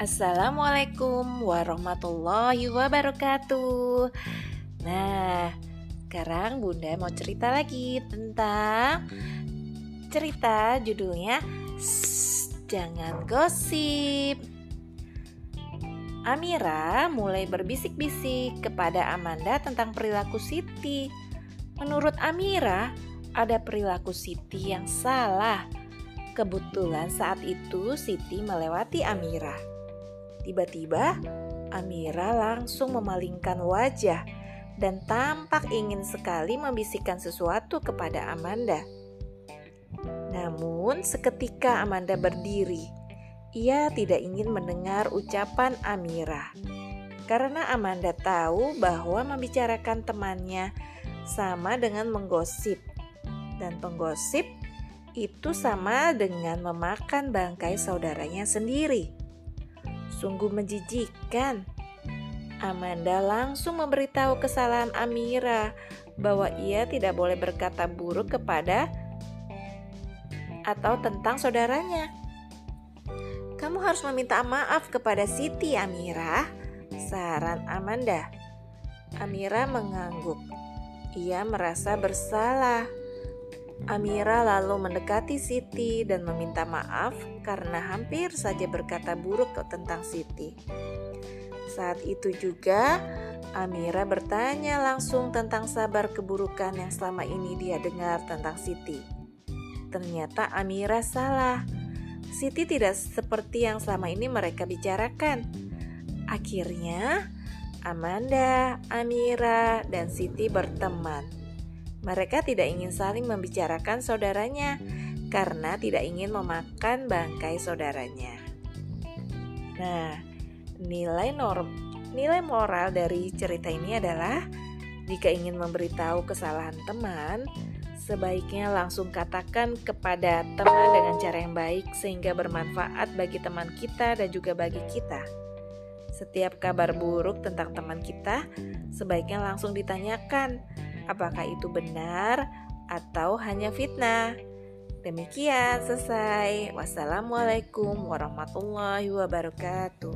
Assalamualaikum warahmatullahi wabarakatuh. Nah, sekarang Bunda mau cerita lagi tentang cerita judulnya Jangan Gosip. Amira mulai berbisik-bisik kepada Amanda tentang perilaku Siti. Menurut Amira, ada perilaku Siti yang salah. Kebetulan saat itu Siti melewati Amira. Tiba-tiba, Amira langsung memalingkan wajah dan tampak ingin sekali membisikkan sesuatu kepada Amanda. Namun, seketika Amanda berdiri, ia tidak ingin mendengar ucapan Amira karena Amanda tahu bahwa membicarakan temannya sama dengan menggosip, dan penggosip itu sama dengan memakan bangkai saudaranya sendiri. Sungguh menjijikan. Amanda langsung memberitahu kesalahan Amira bahwa ia tidak boleh berkata buruk kepada atau tentang saudaranya. Kamu harus meminta maaf kepada Siti Amira, saran Amanda. Amira mengangguk. Ia merasa bersalah Amira lalu mendekati Siti dan meminta maaf karena hampir saja berkata buruk tentang Siti. Saat itu juga Amira bertanya langsung tentang sabar keburukan yang selama ini dia dengar tentang Siti. Ternyata Amira salah. Siti tidak seperti yang selama ini mereka bicarakan. Akhirnya, Amanda, Amira, dan Siti berteman. Mereka tidak ingin saling membicarakan saudaranya karena tidak ingin memakan bangkai saudaranya. Nah, nilai norm nilai moral dari cerita ini adalah jika ingin memberitahu kesalahan teman, sebaiknya langsung katakan kepada teman dengan cara yang baik sehingga bermanfaat bagi teman kita dan juga bagi kita. Setiap kabar buruk tentang teman kita, sebaiknya langsung ditanyakan apakah itu benar atau hanya fitnah. Demikian selesai. Wassalamualaikum warahmatullahi wabarakatuh.